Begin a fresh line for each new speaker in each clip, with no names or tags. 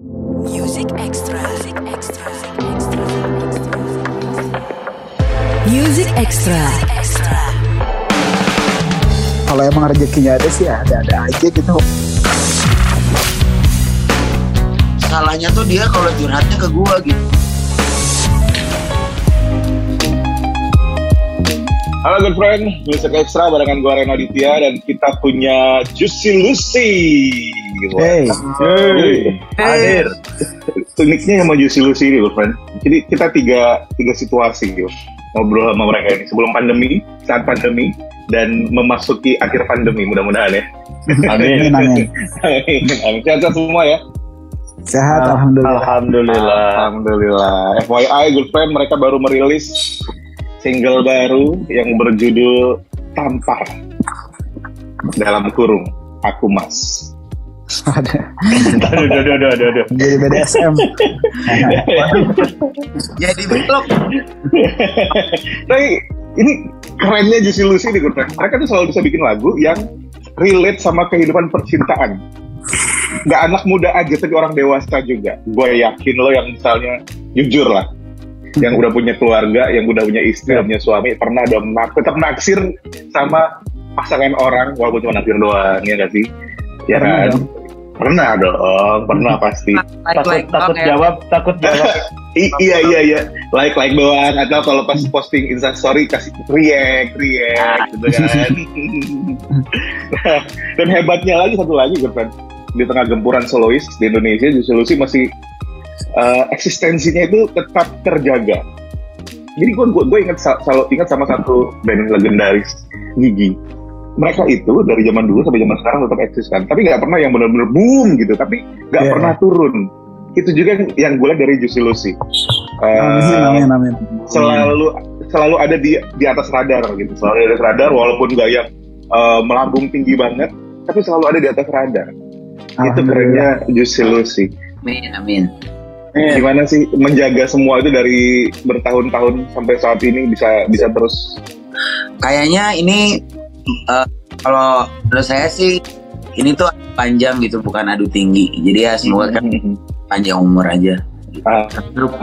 Music Extra. Music Extra. Music Extra. Extra.
Kalau emang rezekinya ada sih ada-ada aja gitu.
Salahnya tuh dia kalau curhatnya ke gua gitu.
Halo good friend, Music Extra barengan gue Reno Ditya dan kita punya Juicy Lucy.
Hey.
Hey. Hadir. Uniknya sama Juicy Lucy ini good friend. Jadi kita tiga, tiga situasi gitu. Ngobrol sama mereka ini sebelum pandemi, saat pandemi, dan memasuki akhir pandemi mudah-mudahan ya.
Amin, amin.
Amin. Sehat-sehat semua ya.
Sehat, alhamdulillah.
Alhamdulillah. Alhamdulillah. FYI, good friend, mereka baru merilis single baru yang berjudul Tampar. Dalam kurung, aku mas.
Ada.
aduh, aduh, aduh, aduh, aduh.
Jadi BDSM.
Jadi belok.
Tapi ini kerennya Juicy Lucy nih, good friend. Mereka tuh selalu bisa bikin lagu yang relate sama kehidupan percintaan. Gak anak muda aja, tapi orang dewasa juga. Gue yakin lo yang misalnya jujur lah, yang udah punya keluarga, yang udah punya istri, udah punya suami, pernah dong nak, tetap naksir sama pasangan orang, walaupun cuma naksir doang, ya gak sih? Ya
Pernah
kan? Pernah dong, pernah pasti.
Like like
takut
ya.
jawab takut jawab
I- iya iya iya, like like doang atau kalau pas posting Insta story kasih react react gitu kan. Nah, Dan hebatnya lagi satu lagi kan di tengah gempuran solois di Indonesia, Juicy Lucy masih eh, eksistensinya itu tetap terjaga. Jadi gue gue ingat selalu ingat sama satu band legendaris Gigi. Mereka itu dari zaman dulu sampai zaman sekarang tetap eksis kan, tapi nggak pernah yang benar-benar boom gitu, tapi nggak
Iya.
pernah turun. Itu juga yang- yang gue lihat dari Juicy Lucy. Eh,
Amin, amin, amin.
selalu selalu ada di di atas radar gitu, selalu ada di atas radar walaupun nggak yang eh, melambung tinggi banget, tapi selalu ada di atas radar. Itu kerennya Juicy Lucy.
Amin, amin.
Gimana sih menjaga semua itu dari bertahun-tahun sampai saat ini bisa bisa terus
Kayaknya ini eh, kalau menurut saya sih ini tuh panjang gitu bukan adu tinggi. Jadi ya semoga kan panjang umur aja.
Ah,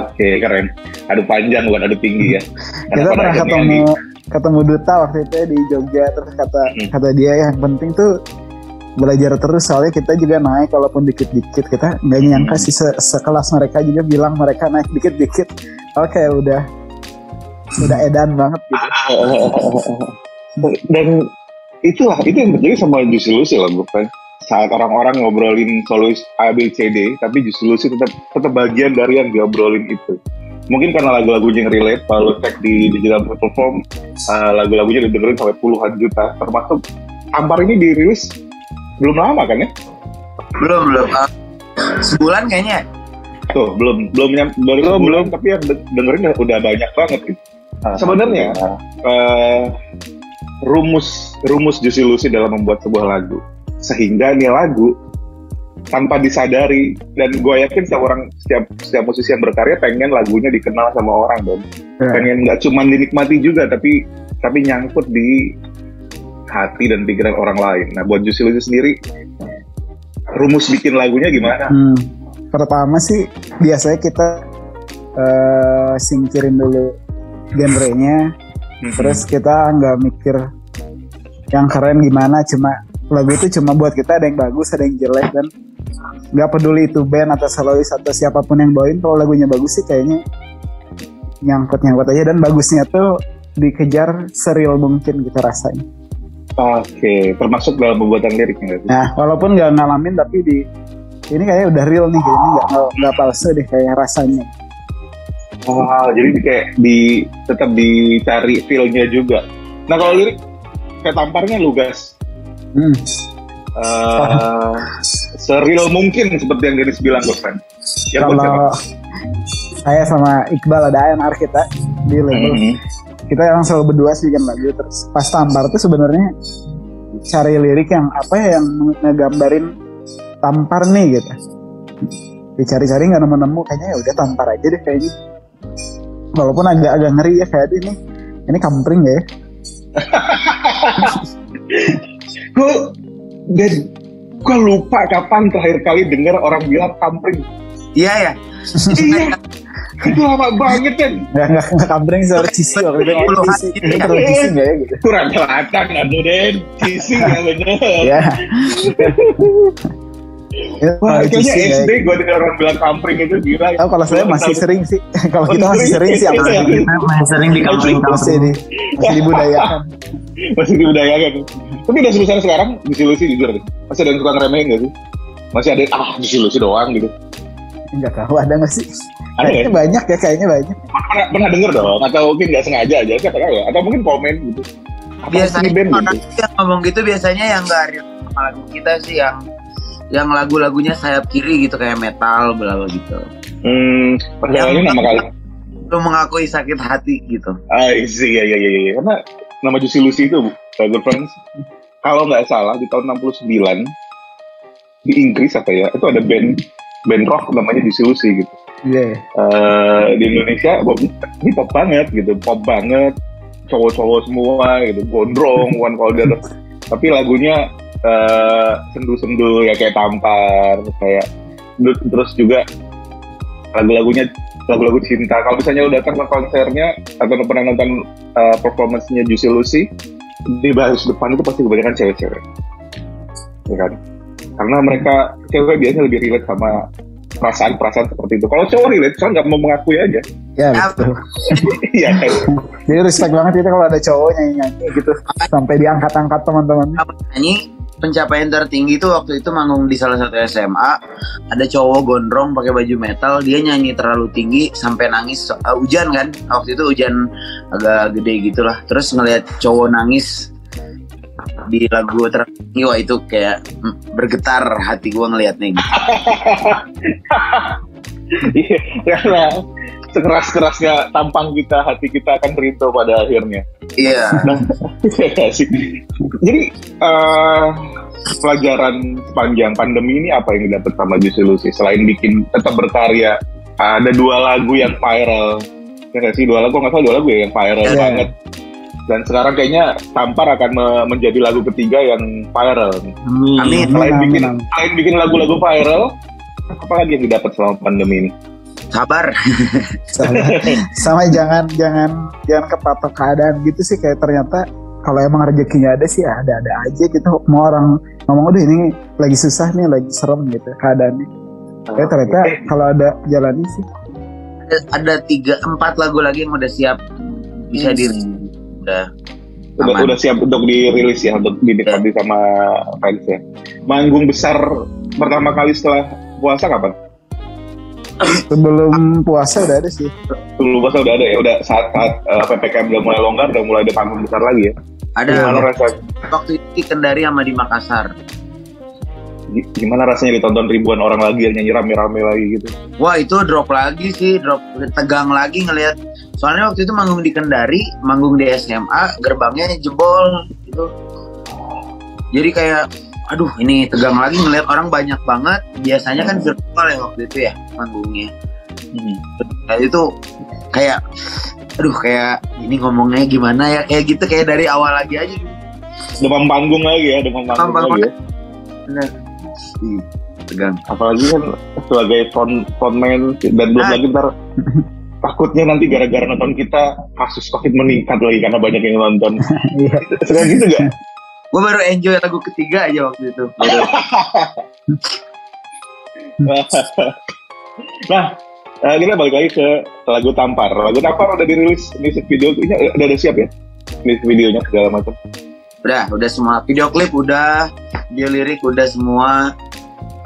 Oke keren. Adu panjang bukan adu tinggi ya.
Kita pernah ketemu ketemu Duta waktu itu ya di Jogja terus kata
Hmm.
kata dia yang penting tuh belajar terus soalnya kita juga naik walaupun dikit-dikit kita nggak nyangka
Hmm.
sih se- sekelas mereka juga bilang mereka naik dikit-dikit oke udah udah edan banget gitu
dan itulah itu yang terjadi sama Juicy Lucy lah bukan saat orang-orang ngobrolin solois A B C D tapi Juicy Lucy tetap tetap bagian dari yang diobrolin itu. Mungkin karena lagu-lagunya yang relate kalau cek di digital platform uh, lagu-lagunya didengerin sampai puluhan juta termasuk Ampar ini dirilis belum lama kan ya?
Belum belum. Eh, sebulan kayaknya.
tuh belum belum nyam, baru belum tapi yang de- dengerin udah banyak banget gitu. Sebenarnya eh, rumus rumus Juicy Lucy dalam membuat sebuah lagu. Sehingga nih lagu tanpa disadari dan gue yakin setiap orang setiap setiap musisi yang berkarya pengen lagunya dikenal sama orang dong
Ya.
pengen nggak cuma dinikmati juga tapi tapi nyangkut di hati dan pikiran orang lain. Nah buat Juicy Lucy sendiri rumus bikin lagunya gimana?
Hmm, pertama sih biasanya kita eh, singkirin dulu genrenya terus kita nggak mikir yang keren gimana cuma lagu itu cuma buat kita ada yang bagus ada yang jelek dan nggak peduli itu band atau solois atau siapa pun yang bawain kalau lagunya bagus sih kayaknya nyangkut nyangkut aja dan bagusnya tuh dikejar serial mungkin kita rasain
Oke, termasuk dalam pembuatan liriknya nggak sih?
nah walaupun nggak ngalamin tapi di ini kayaknya udah real nih ini nggak nggak- nggak palsu deh kayak rasanya
Wow, jadi di- kayak di tetap dicari feel-nya juga. Nah kalau lirik kayak tamparnya lugas,
hmm.
uh, seril mungkin seperti yang Dennis bilang kan. Ya
kalau saya sama Iqbal ada ANR kita di label
Mhm.
kita emang selalu berdua sih bikin lagu terus pas tampar tuh sebenarnya cari lirik yang apa ya yang ngegambarin tampar nih gitu dicari-cari nggak nemu-nemu kayaknya ya udah tampar aja deh kayaknya walaupun agak agak ngeri ya kayak ini ini kampring ya
Gue dan gue lupa kapan terakhir kali dengar orang bilang kampring
Iya ya.
iya itu lama banget kan
Nggak, nggak, nggak kambreng suara cici waktu itu
gitu
Ini
ya.
terlalu cici nggak ya gitu.
kurang selatan aduh Den cici ya bener
Ya. Itu
Wah,
terlalu
kayaknya
cici nggak
SD
ya?
gue dengar orang bilang kampring itu gila.
Oh, kalau saya masih sering sih. kalau kita
Oh,
masih sering sih apa
Iya.
Kita masih sering di
masih
kampung-kampung.
di masih dibudayakan.
Masih dibudayakan. Tapi udah sebesar sekarang disilusi jujur deh. Masih ada yang suka ngeremehin gak sih? Masih ada ah disilusi doang gitu.
Enggak tahu ada nggak sih?
Ada
Kayaknya
ya?
banyak ya, kayaknya banyak.
Pernah, pernah denger dong? Atau mungkin gak sengaja aja? Siapa tahu ya? Atau mungkin komen gitu. Apa
Biasanya
band
orang
gitu?
yang ngomong gitu biasanya yang gak relate sama lagu kita sih yang yang lagu-lagunya sayap kiri gitu kayak metal bla bla gitu.
Hmm, masalahnya nama kali.
Lu mengakui sakit hati gitu.
Ah, iya, iya, iya, iya. Karena nama Juicy Lucy itu, uh, Good Friends, kalau nggak salah di tahun 69, di Inggris apa ya, itu ada band band rock namanya Juicy Lucy gitu.
Iya.
Eh, di Indonesia pop- ini pop banget gitu, pop banget, cowok-cowok semua gitu, gondrong, one powder. Tapi lagunya eh, sendu-sendu ya kayak tampar, kayak terus juga lagu-lagunya lagu-lagu cinta. Kalau misalnya udah datang ke konsernya atau pernah nonton uh, performance-nya Juicy Lucy, di baris depan itu pasti kebanyakan cewek-cewek. Ya kan? Karena mereka cewek biasanya lebih relate sama perasaan-perasaan seperti itu. Kalau cowok relate, cowok nggak mau mengakui aja.
Ya betul.
Iya kan?
Jadi respect banget itu kalau ada cowok nyanyi-nyanyi gitu sampai diangkat-angkat teman-teman.
Nyanyi pencapaian tertinggi itu waktu itu manggung di salah satu SMA ada cowok gondrong pakai baju metal dia nyanyi terlalu tinggi sampai nangis Uh, hujan kan? Waktu itu hujan agak gede gitulah. Terus ngelihat cowok nangis di lagu tertinggi wah itu kayak bergetar hati gua ngelihatnya gitu.
Iya, sekeras-kerasnya tampang kita, hati kita akan rindu pada akhirnya.
iya
Nah, sih. Jadi eh, pelajaran sepanjang pandemi ini apa yang didapat sama Juicy Lucy selain bikin tetap berkarya? Ada dua lagu yang viral. Ya sih dua lagu nggak salah dua lagu ya yang viral
Iya.
banget. Dan sekarang kayaknya Tampar akan me- menjadi lagu ketiga yang viral.
amin
Selain
Amin,
bikin
amin.
selain bikin lagu-lagu viral, apa lagi yang didapat selama pandemi ini?
Sabar.
Sama, sama jangan jangan jangan kepatok keadaan gitu sih. Kayak ternyata kalau emang rezekinya ada sih ada ada aja gitu. Mau orang ngomong udah ini lagi susah nih lagi serem gitu keadaannya. Kayak ternyata
Eh,
kalau ada jalannya sih.
Ada, ada tiga empat lagu lagi yang udah siap bisa di udah
udah,
Aman.
udah siap untuk dirilis ya untuk dinikmati sama fans ya. Manggung besar pertama kali setelah puasa kapan?
Sebelum puasa udah ada sih
Sebelum puasa udah ada ya, udah saat saat uh, ppkm udah mulai longgar, udah mulai ada panggung besar lagi ya.
ada
Gimana rasanya?
waktu itu di Kendari sama di Makassar
gi- Gimana rasanya ditonton ribuan orang lagi yang nyanyi rame-rame lagi gitu?
Wah itu drop lagi sih, drop tegang lagi ngelihat. Soalnya waktu itu manggung di Kendari, manggung di SMA, gerbangnya jebol gitu. Jadi kayak, aduh ini tegang lagi ngelihat orang banyak banget. Biasanya kan virtual ya waktu itu ya manggungnya. Nah, itu kayak, aduh kayak ini ngomongnya gimana ya kayak gitu kayak dari awal lagi aja.
Demam panggung lagi ya, demam panggung
Panggung
lagi ya.
Bener. Ih, tegang.
Apalagi kan sebagai front frontman dan belum
Ah.
lagi ntar takutnya nanti gara-gara nonton kita kasus covid meningkat lagi karena banyak yang nonton.
iya
Suka gitu gak?
Gue baru enjoy lagu ketiga aja waktu itu.
Nah, eh, kita balik lagi ke lagu Tampar. Lagu Tampar udah dirilis music videonya udah ada siap ya? Music videonya segala macam.
udah udah semua video klip udah video lirik udah semua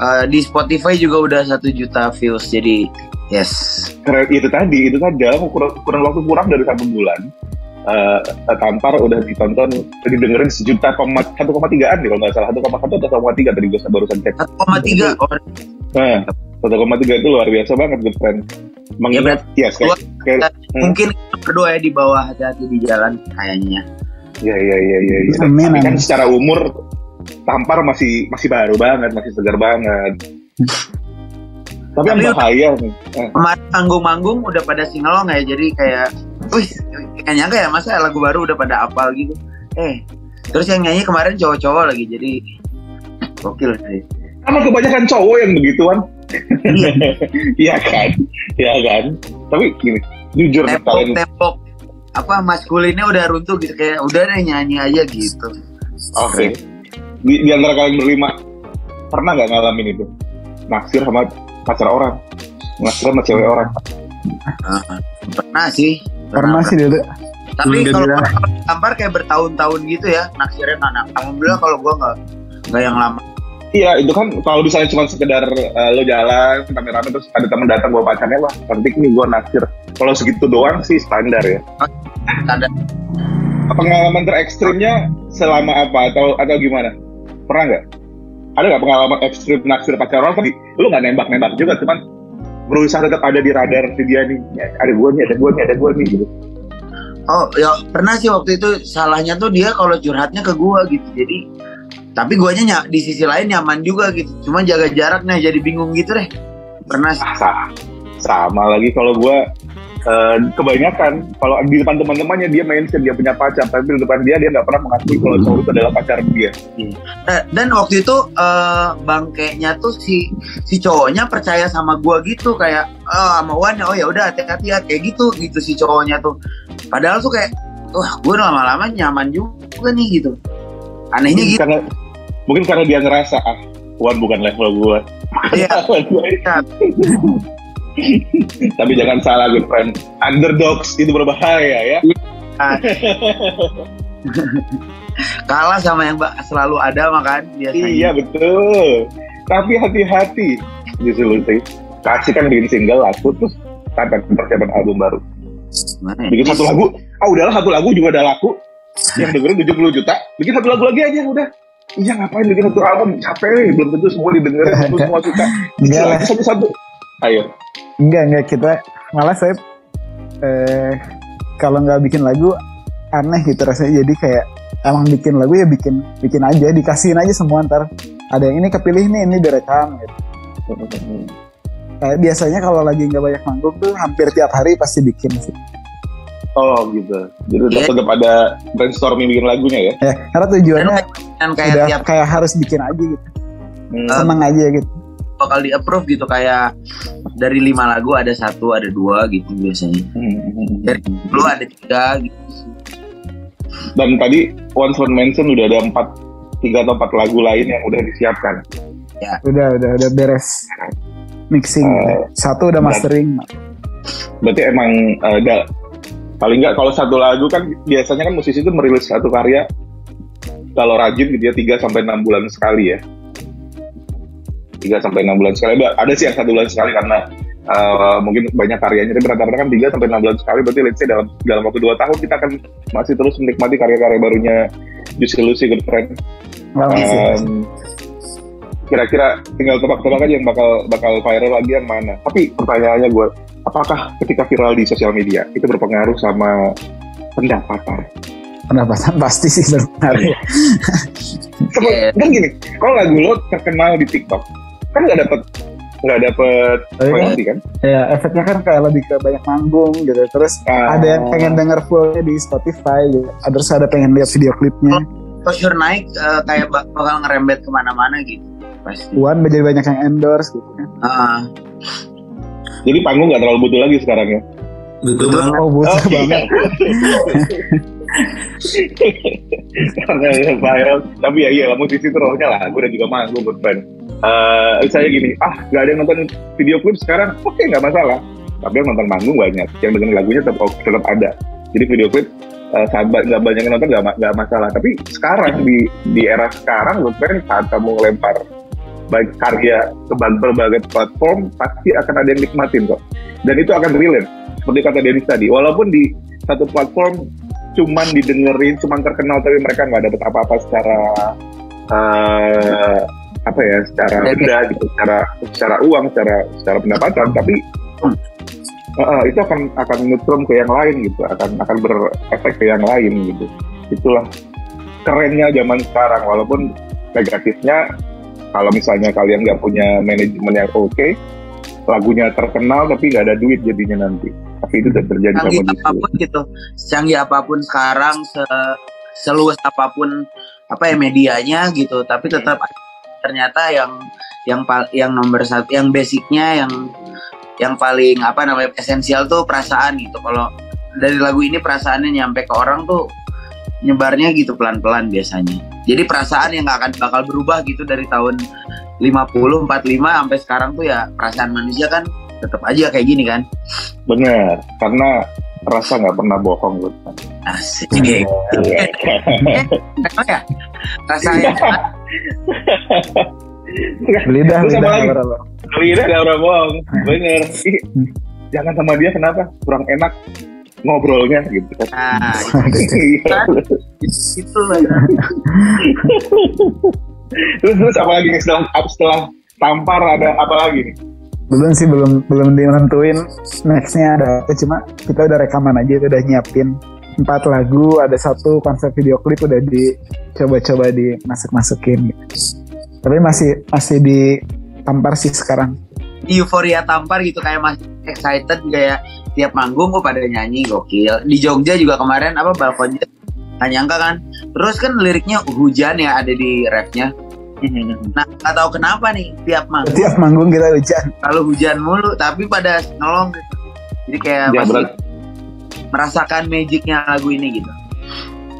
Eh, di Spotify juga udah satu juta views jadi yes
Keren itu tadi, itu tadi dalam kurang, kurang waktu kurang dari satu bulan. Eh, Tampar udah ditonton, udah didengerin sejuta koma satu koma tigaan nih kalau nggak salah satu koma satu atau satu koma tiga tadi gue barusan cek.
1,3 oh,
Nah, satu koma tiga itu luar biasa banget good friend.
Ya,
Mengingat, ya, sekali, sekali, Hmm.
mungkin kita berdua ya di bawah hati-hati di jalan kayaknya
ya, ya, ya, ya, ya.
Amin,
Tapi kan
amin.
secara umur Tampar masih masih baru banget, masih segar banget. Tapi yang
Tapi-
bahaya nih, eh,
kemarin manggung-manggung udah pada singelong ya jadi kayak wih gak nyangka ya masa lagu baru udah pada apal gitu eh terus yang nyanyi kemarin cowok-cowok lagi jadi gokil sih
karena kebanyakan cowok yang begituan. Iya kan, iya kan. Tapi gini, jujur
tembok
kalian.
tembok apa maskulinnya udah runtuh gitu kayak udah deh nyanyi aja gitu
Oke. Di, di antara kalian berlima pernah nggak ngalamin itu? Naksir sama pacar orang, naksir sama cewek orang.
Ah, pernah sih
Pernah sih dulu.
tapi kalau
bilang.
tampar kayak bertahun-tahun gitu ya naksirnya anak alhamdulillah kalau gua nggak nggak yang lama
Iya, itu kan kalau misalnya cuma sekedar eh, lo jalan rame-rame terus ada teman datang bawa pacarnya, wah cantik nih gue naksir. Kalau segitu doang sih standar ya.
ada
Pengalaman terekstrimnya selama apa atau atau gimana? Pernah nggak? Ada nggak pengalaman ekstrim naksir pacar orang? Tapi lu nggak nembak-nembak juga, cuman berusaha tetap ada di radar si dia nih. Ya, ada gue nih, ada gue nih, ada gue nih gitu.
oh ya pernah sih waktu itu salahnya tuh dia kalau curhatnya ke gua gitu jadi tapi guanya ny- di sisi lain nyaman juga gitu cuma jaga jaraknya jadi bingung gitu deh pernah sih
Ah, sa- sama lagi kalau gue eh, kebanyakan kalau di depan teman-temannya dia mention dia punya pacar tapi di depan dia dia nggak pernah mengakui kalau cowok itu adalah pacar dia.
Eh, dan waktu itu eh, bangkainya tuh si si cowoknya percaya sama gua gitu kayak oh sama Wan oh ya udah hati-hati ya kayak gitu gitu si cowoknya tuh. Padahal tuh kayak wah gue lama-lama nyaman juga nih gitu. Anehnya
mungkin
gitu.
karena mungkin karena dia ngerasa ah Wan bukan level gue
Iya.
tapi jangan salah good friend. Underdogs itu berbahaya ya.
Kalah sama yang selalu ada makan biasanya.
Iya betul. Tapi hati-hati. Justru sih kasih kan bikin single laku terus kata persiapan album baru.
Gimana ya?
bikin satu lagu. Ah udahlah satu lagu juga udah laku. Yang dengerin 70 juta bikin satu lagu lagi aja udah. Iya ngapain bikin satu album? Capek belum tentu semua didengerin belum semua suka.
Enggak lah.
satu-satu. Ayo
Enggak, enggak kita malah saya eh kalau nggak bikin lagu aneh gitu rasanya jadi kayak emang bikin lagu ya bikin bikin aja dikasihin aja semua ntar ada yang ini kepilih nih ini direkam gitu. Kayak biasanya kalau lagi nggak banyak manggung tuh hampir tiap hari pasti bikin sih.
Oh gitu. Jadi tetap,
Iya.
tetap ada brainstorming bikin lagunya ya.
Ya, karena tujuannya
dan kayak
udah
tiap
kayak harus bikin aja gitu.
Hmm.
Seneng aja gitu.
Bakal di approve gitu kayak dari lima lagu ada satu ada dua gitu biasanya
Hmm.
dari lu ada tiga gitu
Dan tadi Once One Mention udah ada empat tiga atau empat lagu lain yang udah disiapkan.
Udah udah udah beres mixing.
Eh,
Satu udah mastering.
Berarti emang ada paling nggak kalau satu lagu kan biasanya kan musisi itu merilis satu karya kalau rajin gitu ya 3 sampai enam bulan sekali ya. 3 sampai enam bulan sekali. Ada- sih yang satu bulan sekali karena eh, mungkin banyak karyanya tapi rata-rata kan 3 sampai enam bulan sekali berarti let's say dalam dalam waktu 2 tahun kita akan masih terus menikmati karya-karya barunya Juicy Lucy Good Friend. Em, kira-kira tinggal tebak-tebak aja yang bakal bakal viral lagi yang mana. Tapi pertanyaannya gue, apakah ketika viral di sosial media itu berpengaruh sama pendapatan?
Pendapatan pasti sih berpengaruh.
Iya.
Kan gini, kalau lagu lo terkenal di TikTok, kan nggak dapet nggak dapet
Tapi kan
royalti kan?
ya efeknya kan kayak lebih ke banyak manggung gitu. Terus
Ah.
ada yang pengen denger fullnya di Spotify gitu. Terus ada pengen lihat video klipnya.
exposure naik eh, kayak bak- bakal ngerembet ke mana-mana gitu pasti
Puan jadi banyak yang endorse gitu kan.
Ah,
Jadi panggung nggak terlalu butuh lagi sekarang ya?
betul banget
Oh butuh
Oke.
banget.
Karena ya viral. Tapi ya iya musisi itu rohnya lah. Gue dan juga manggung good Eh, saya gini, ah nggak ada yang nonton video klip sekarang, oke nggak masalah. Tapi yang nonton manggung banyak, yang dengerin lagunya tetap tetap ada. Jadi video klip ba- nggak banyak yang nonton nggak ma- nggak masalah. Tapi sekarang di di era sekarang, good friend saat kamu lempar baik karya ke bag- berbagai platform pasti akan ada yang nikmatin kok. Dan itu akan relate. Seperti kata Denis tadi, walaupun di satu platform cuman didengerin, cuman terkenal tapi mereka nggak dapat apa-apa secara eh, apa ya, secara benda gitu, secara secara uang, secara secara pendapatan, tapi eh, eh, itu akan akan nyetrum ke yang lain gitu, akan akan berefek ke yang lain gitu. Itulah kerennya zaman sekarang, walaupun negatifnya kalau misalnya kalian nggak punya manajemen yang oke, lagunya terkenal tapi nggak ada duit jadinya nanti. Tapi itu udah terjadi sama
canggih
apa
pun gitu canggih apa pun sekarang se seluas apa pun apa ya medianya gitu tapi tetap ternyata yang yang yang nomor satu yang basicnya yang yang paling apa namanya esensial tuh perasaan gitu. Kalau dari lagu ini perasaannya nyampe ke orang tuh nyebarnya gitu pelan-pelan biasanya. Jadi perasaan yang gak akan bakal berubah gitu dari tahun 50 45 sampai sekarang tuh ya perasaan manusia kan tetap aja kayak gini kan.
Bener, karena rasa nggak pernah bohong gitu.
Asik.
Iya.
Emang ya? Rasanya
lidah lidah
Lidah ada orang bohong, bener. Ih, jangan sama dia kenapa? Kurang enak ngobrolnya gitu. Kan.
nah
Iya.
itu lah
terus terus apa lagi nih? Setelah setelah tampar ada apa lagi nih?
belum sih belum belum nentuin nextnya ada. Apa cuma kita udah rekaman aja udah nyiapin empat lagu ada satu konsep video klip udah dicoba-coba dimasuk masukin gitu. tapi masih masih di tampar sih sekarang.
Euforia tampar gitu kayak masih excited kayak tiap manggung kok pada nyanyi gokil. Di Jogja juga kemarin apa balkonnya nggak nyangka kan? Terus kan liriknya hujan ya ada di rapnya. Nah nggak tahu kenapa nih tiap manggung.
Tiap manggung kita hujan.
Kalau hujan mulu tapi pada nolong gitu jadi kayak
Ya,
masih
berat.
Merasakan magicnya lagu ini gitu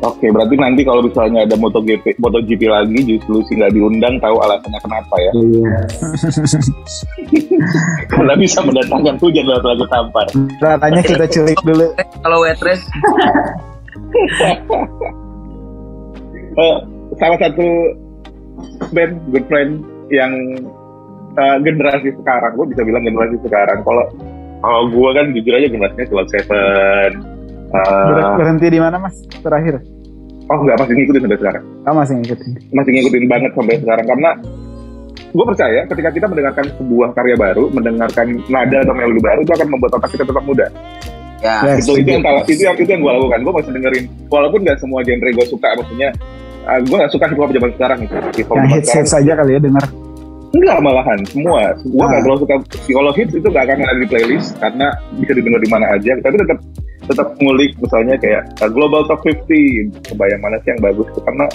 Oke, berarti nanti kalau misalnya ada MotoGP, MotoGP lagi, justru sih nggak diundang, tahu alasannya kenapa ya?
iya
Karena bisa mendatangkan hujan lewat lagu tampar.
ratanya kita culik dulu
kalau wet race
Eh, salah satu band good friend yang eh, generasi sekarang, gue bisa bilang generasi sekarang. Kalau kalau gue kan jujur aja generasinya Cloud Seven. eh,
Ber- berhenti di mana mas terakhir
oh nggak masih ngikutin sampai sekarang.
oh masih ngikutin
masih ngikutin banget sampai sekarang karena gue percaya ketika kita mendengarkan sebuah karya baru, mendengarkan nada atau melodi baru itu akan membuat otak kita tetap muda.
ya
Ya,
itu itu yang itu yang itu yang gue lakukan. Gue masih dengerin walaupun nggak semua genre gue suka, maksudnya gue nggak suka hip hop zaman sekarang gitu. Hip hop
yang hits
sekarang
hits aja kali ya dengar
enggak malahan. Semua. Gue nggak
Ah.
terlalu suka. Kalau hits itu nggak akan ada di playlist karena bisa didengar di mana aja. Tapi tetap tetap ngulik misalnya kayak uh, Global Top 50 kebayang mana sih yang bagus itu? Karena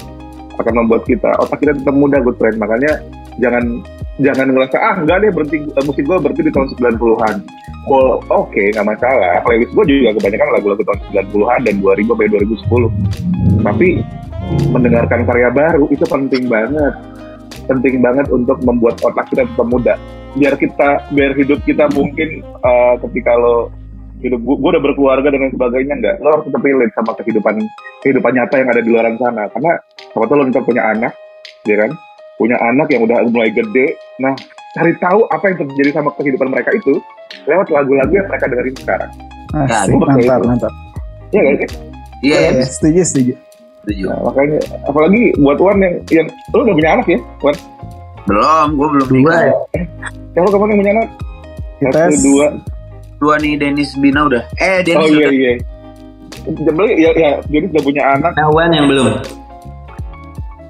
akan membuat kita otak kita tetap muda good friend. Makanya jangan jangan ngerasa ah enggak deh berhenti eh, musik gue berhenti di tahun 90-an well, oke nggak masalah. Playlist gue juga kebanyakan lagu-lagu tahun 90-an dan 2000 sampai 2010 tapi mendengarkan karya baru itu penting banget penting banget untuk membuat otak kita tetap muda. Biar kita biar hidup kita mungkin eh, ketika lo hidup gue udah berkeluarga dan lain sebagainya enggak lo harus tetap relate sama kehidupan kehidupan nyata yang ada di luar sana. Karena sama tuh lo ntar punya anak ya kan? Punya anak yang udah mulai gede. Nah cari tahu apa yang terjadi sama kehidupan mereka itu lewat lagu-lagu yang mereka dengerin sekarang. Percaya
mantap
itu.
mantap.
Iya kan
iya ya,
ya, setuju setuju
setuju.
Nah, makanya apalagi buat Wan yang yang lo udah punya anak ya Wan?
Belum gue belum
dua
nikah.
ya?
Yang lo kapan yang punya anak? Satu dua.
Dua nih Dennis Bina udah. Eh
oh
Dennis
iya
udah.
iya. Jadi ya, ya jadi sudah punya anak.
Nah, Wan yang belum.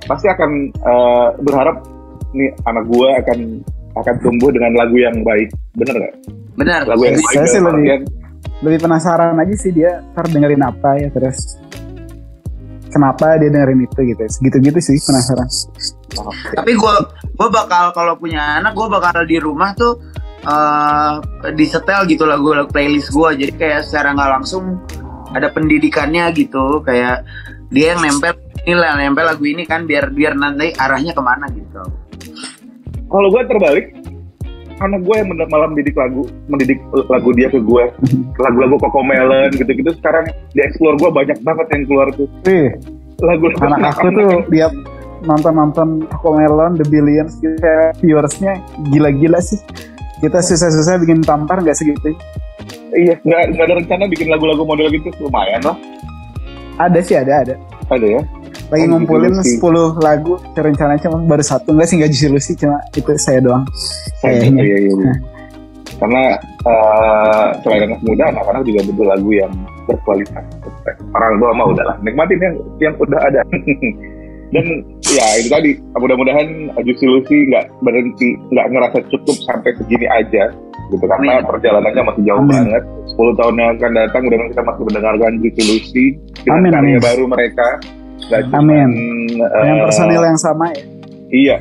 pasti akan eh, berharap nih anak gua akan akan tumbuh dengan lagu yang baik. Bener nggak?
Benar
lagu yang
Saya
baik
sih
dalam
lebih- lebih penasaran aja sih dia ntar dengerin apa ya terus kenapa dia dengerin itu gitu. Gitu-gitu sih penasaran.
Tapi gue gue bakal kalau punya anak gue bakal di rumah tuh eh disetel gitu lagu lagu playlist gue jadi kayak secara nggak langsung ada pendidikannya gitu. Kayak dia yang nempel ini lah nempel lagu ini kan biar biar nanti arahnya ke mana gitu.
Kalau gua terbalik anak gue yang malah mendidik lagu mendidik lagu dia ke gue. Lagu-lagu Coco Melon gitu-gitu. Sekarang di explore gue banyak banget yang keluar tuh.
Wih,
lagu
anak aku tuh dia nonton-nonton Melon, The Billions gitu kayak viewersnya gila-gila sih. Kita susah-susah bikin tampar nggak segitu?
Iya nggak ada rencana bikin lagu-lagu model gitu. Lumayan lah.
Ada sih ada ada.
Ada ya
lagi
Oh,
ngumpulin
sih.
10 lagu rencananya cuma baru satu enggak sih nggak justru sih cuma itu saya doang Kayaknya.
iya, iya, iya. Karena eh, selain anak muda, anak-anak juga butuh lagu yang berkualitas. Orang tua mah udahlah, nikmatin yang yang udah ada. Dan ya itu tadi, mudah-mudahan Juicy Lucy nggak berhenti, nggak ngerasa cukup sampai segini aja, gitu. Karena
Amin.
perjalanannya masih jauh
Amin.
banget. 10 tahun yang akan datang, mudah-mudahan kita masih mendengarkan Juicy Lucy dengan karya baru mereka. Nggak
Amin.
cuman,
yang
eh,
personil yang sama ya?
Iya.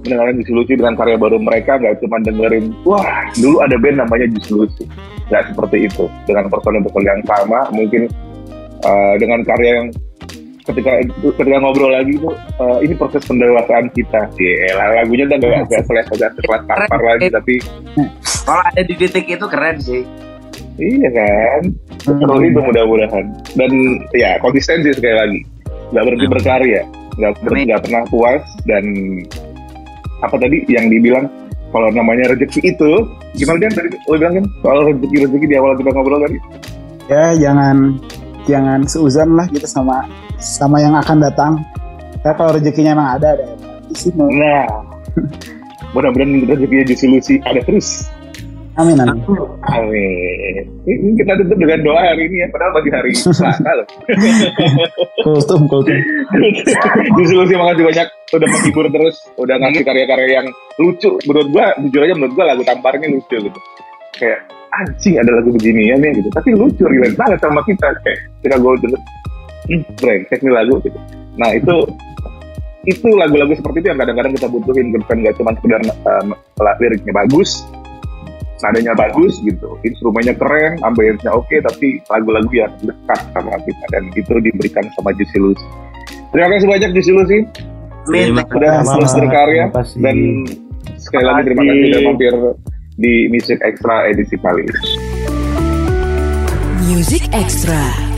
mendengarkan Juicy Lucy dengan karya baru mereka nggak cuma dengerin wah dulu ada band namanya Juicy Lucy nggak seperti itu. Dengan personil-personil yang sama mungkin uh, dengan karya yang ketika ketika ngobrol lagi tuh uh, ini proses pendewasaan kita. Yeah, lagunya udah nggak nggak kelas nggak kelas tampar lagi tapi
kalau ada di titik itu keren sih.
Iya kan? Terus itu mudah-mudahan. Dan ya konsistensi sekali lagi nggak berhenti berkarya nggak berhenti nggak pernah puas dan apa tadi yang dibilang kalau namanya rezeki itu gimana dia tadi lo bilang kan soal rezeki rezeki di awal kita ngobrol tadi.
Ya jangan jangan seuzan lah gitu sama sama yang akan datang. Ya kalau rezekinya emang ada ada.
Sih nah mudah-mudahan rezekinya di solusi ada terus
Amin amin.
Amin. Ini kita tutup dengan doa hari ini ya, padahal pagi hari Selasa loh.
kultum kultum.
Di solusi makasih banyak udah menghibur terus, udah ngasih karya-karya yang lucu. Menurut gua, jujur aja menurut gua lagu tamparnya lucu gitu. Kayak anjing ada lagu begini ya nih gitu. Tapi lucu, relate banget sama kita. Kayak kita gue dulu, hmm, brengsek nih lagu gitu. Nah itu itu lagu-lagu seperti itu yang kadang-kadang kita butuhin kan gak cuma sekedar uh, liriknya bagus nadanya bagus gitu. Instrumennya keren ambience oke okay, tapi lagu-lagu yang dekat sama kita. Dan itu diberikan sama Juicy Lucy. Terima kasih banyak Juicy Lucy. Sudah terus berkarya dan sekali lagi terima kasih sudah mampir di Music Extra edisi kali ini
Music Extra